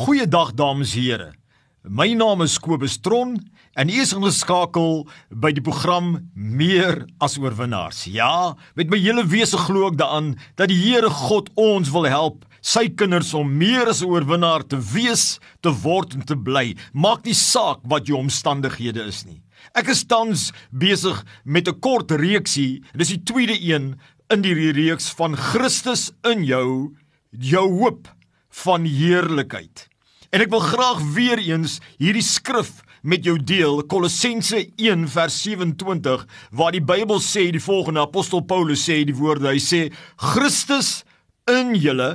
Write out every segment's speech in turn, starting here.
Goeiedag dames en here. My naam is Kobus Tron en u is ingeskakel by die program Meer as oorwinnaars. Ja, met my hele wese glo ek daaraan dat die Here God ons wil help sy kinders om meer as 'n oorwinnaar te wees, te word en te bly. Maak nie saak wat jou omstandighede is nie. Ek is tans besig met 'n kort reeksie. Dis die tweede een in die reeks van Christus in jou, jou hoop van heerlikheid. En ek wil graag weer eens hierdie skrif met jou deel Kolossense 1 vers 27 waar die Bybel sê die volgende apostel Paulus sê die woorde hy sê Christus in julle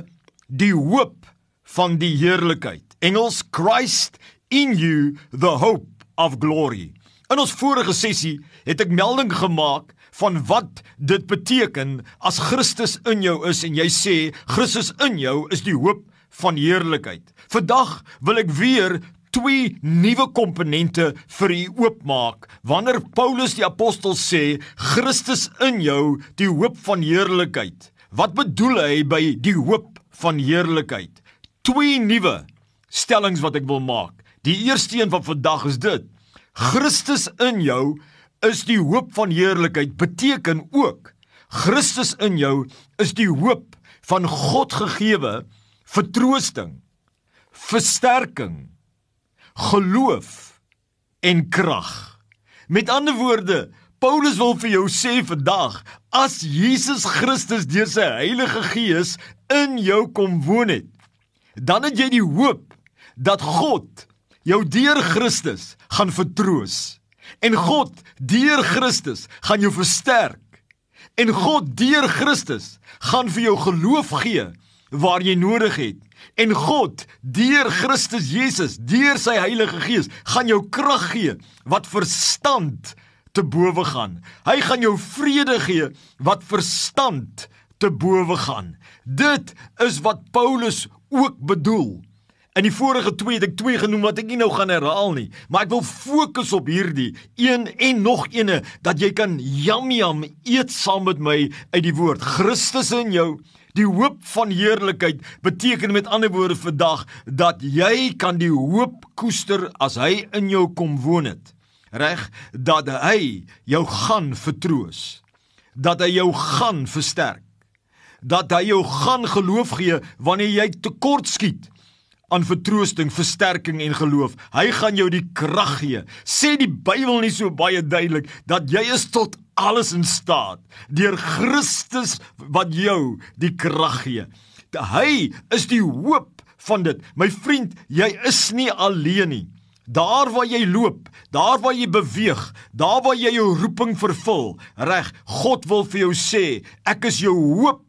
die hoop van die heerlikheid. Engels Christ in you the hope of glory. In ons vorige sessie het ek melding gemaak van wat dit beteken as Christus in jou is en jy sê Christus in jou is die hoop van heerlikheid. Vandag wil ek weer twee nuwe komponente vir u oopmaak. Wanneer Paulus die apostel sê Christus in jou, die hoop van heerlikheid. Wat bedoel hy by die hoop van heerlikheid? Twee nuwe stellings wat ek wil maak. Die eerste een van vandag is dit: Christus in jou is die hoop van heerlikheid beteken ook Christus in jou is die hoop van God gegeewe vertroosting, versterking, geloof en krag. Met ander woorde, Paulus wil vir jou sê vandag, as Jesus Christus deur sy Heilige Gees in jou kom woon het, dan het jy die hoop dat God jou deur Christus gaan vertroos. En God deur Christus gaan jou versterk. En God deur Christus gaan vir jou geloof gee waar jy nodig het. En God, deur Christus Jesus, deur sy Heilige Gees, gaan jou krag gee wat verstand te bowe gaan. Hy gaan jou vrede gee wat verstand te bowe gaan. Dit is wat Paulus ook bedoel. In die vorige twee het ek twee genoem wat ek nie nou gaan herhaal nie, maar ek wil fokus op hierdie een en nog eene dat jy kan jam eet saam met my uit die woord Christus in jou Die hoop van heerlikheid beteken met ander woorde vandag dat jy kan die hoop koester as hy in jou kom woon het. Reg dat hy jou gaan vertroos. Dat hy jou gaan versterk. Dat hy jou gaan geloof gee wanneer jy tekort skiet aan vertroosting, versterking en geloof. Hy gaan jou die krag gee. Sê die Bybel nie so baie duidelik dat jy is tot alles in staat deur Christus wat jou die krag gee. Hy is die hoop van dit. My vriend, jy is nie alleen nie. Daar waar jy loop, daar waar jy beweeg, daar waar jy jou roeping vervul, reg, God wil vir jou sê, ek is jou hoop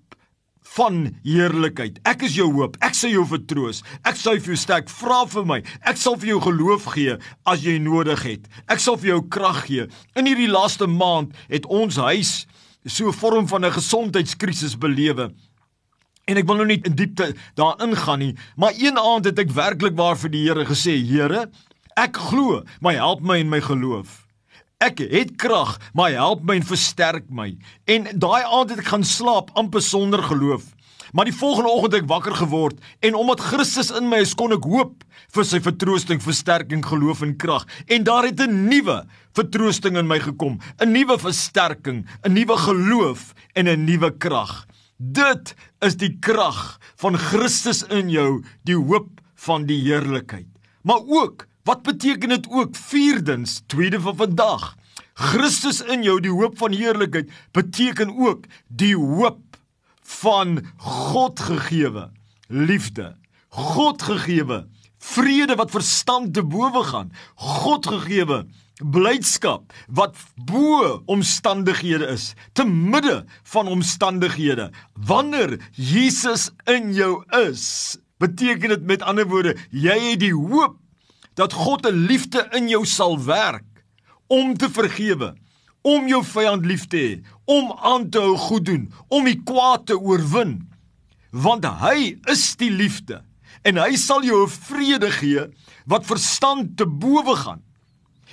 van heerlikheid. Ek is jou hoop. Ek sal jou vertroos. Ek sal vir jou sterk vra vir my. Ek sal vir jou geloof gee as jy nodig het. Ek sal vir jou krag gee. In hierdie laaste maand het ons huis so 'n vorm van 'n gesondheidskrisis belewe. En ek wil nou nie in diepte daarin gaan nie, maar een aand het ek werklik waar vir die Here gesê, Here, ek glo, maar help my in my geloof. Ek het krag, maar help my en versterk my. En daai aand het ek gaan slaap amper sonder geloof. Maar die volgende oggend het ek wakker geword en omdat Christus in my is, kon ek hoop vir sy vertroosting, versterking, geloof en krag. En daar het 'n nuwe vertroosting in my gekom, 'n nuwe versterking, 'n nuwe geloof en 'n nuwe krag. Dit is die krag van Christus in jou, die hoop van die heerlikheid. Maar ook Wat beteken dit ook vierdens, tweede van vandag? Christus in jou, die hoop van heerlikheid, beteken ook die hoop van God gegeewe liefde. God gegeewe vrede wat verstand te bowe gaan. God gegeewe blydskap wat bo omstandighede is, te midde van omstandighede. Wanneer Jesus in jou is, beteken dit met ander woorde, jy het die hoop dat God 'n liefde in jou sal werk om te vergewe, om jou vyand lief te hê, om aan te hou goed doen, om die kwaad te oorwin. Want hy is die liefde en hy sal jou 'n vrede gee wat verstand te bowe gaan.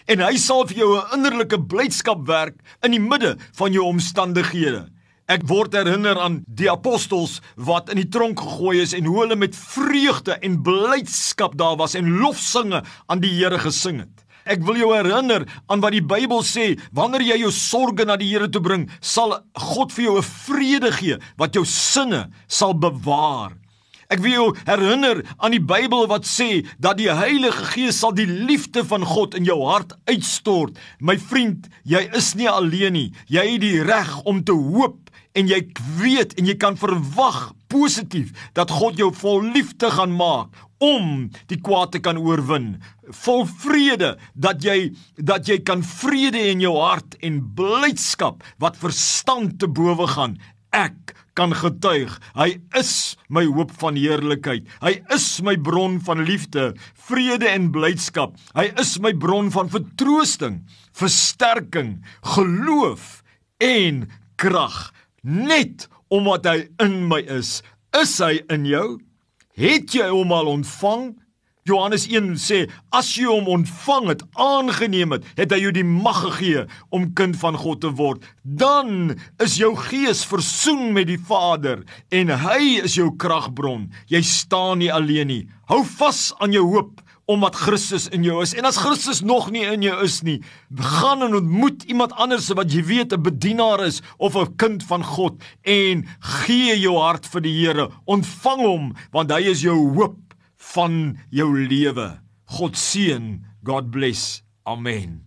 En hy sal vir jou 'n innerlike blydskap werk in die midde van jou omstandighede. Ek word herinner aan die apostels wat in die tronk gegooi is en hoe hulle met vreugde en blydskap daar was en lofsinge aan die Here gesing het. Ek wil jou herinner aan wat die Bybel sê, wanneer jy jou sorges na die Here toe bring, sal God vir jou 'n vrede gee wat jou sinne sal bewaar. Ek wil jou herinner aan die Bybel wat sê dat die Heilige Gees sal die liefde van God in jou hart uitstort. My vriend, jy is nie alleen nie. Jy het die reg om te hoop en jy weet en jy kan verwag positief dat God jou vol liefde gaan maak om die kwaad te kan oorwin vol vrede dat jy dat jy kan vrede in jou hart en blydskap wat verstand te bowe gaan ek kan getuig. Hy is my hoop van heerlikheid. Hy is my bron van liefde vrede en blydskap. Hy is my bron van vertroosting versterking geloof en krag. Net omdat hy in my is is hy in jou. Het jy hom al ontvang Johannes 1 sê as jy hom ontvang het, aangeneem het, het hy jou die mag gegee om kind van God te word. Dan is jou gees versoen met die Vader en hy is jou kragbron. Jy staan nie alleen nie. Hou vas aan jou hoop omdat Christus in jou is. En as Christus nog nie in jou is nie, gaan en ontmoet iemand anders wat jy weet 'n bedienaar is of 'n kind van God en gee jou hart vir die Here. Ontvang hom want hy is jou hoop van jou lewe. God seën. God bless. Amen.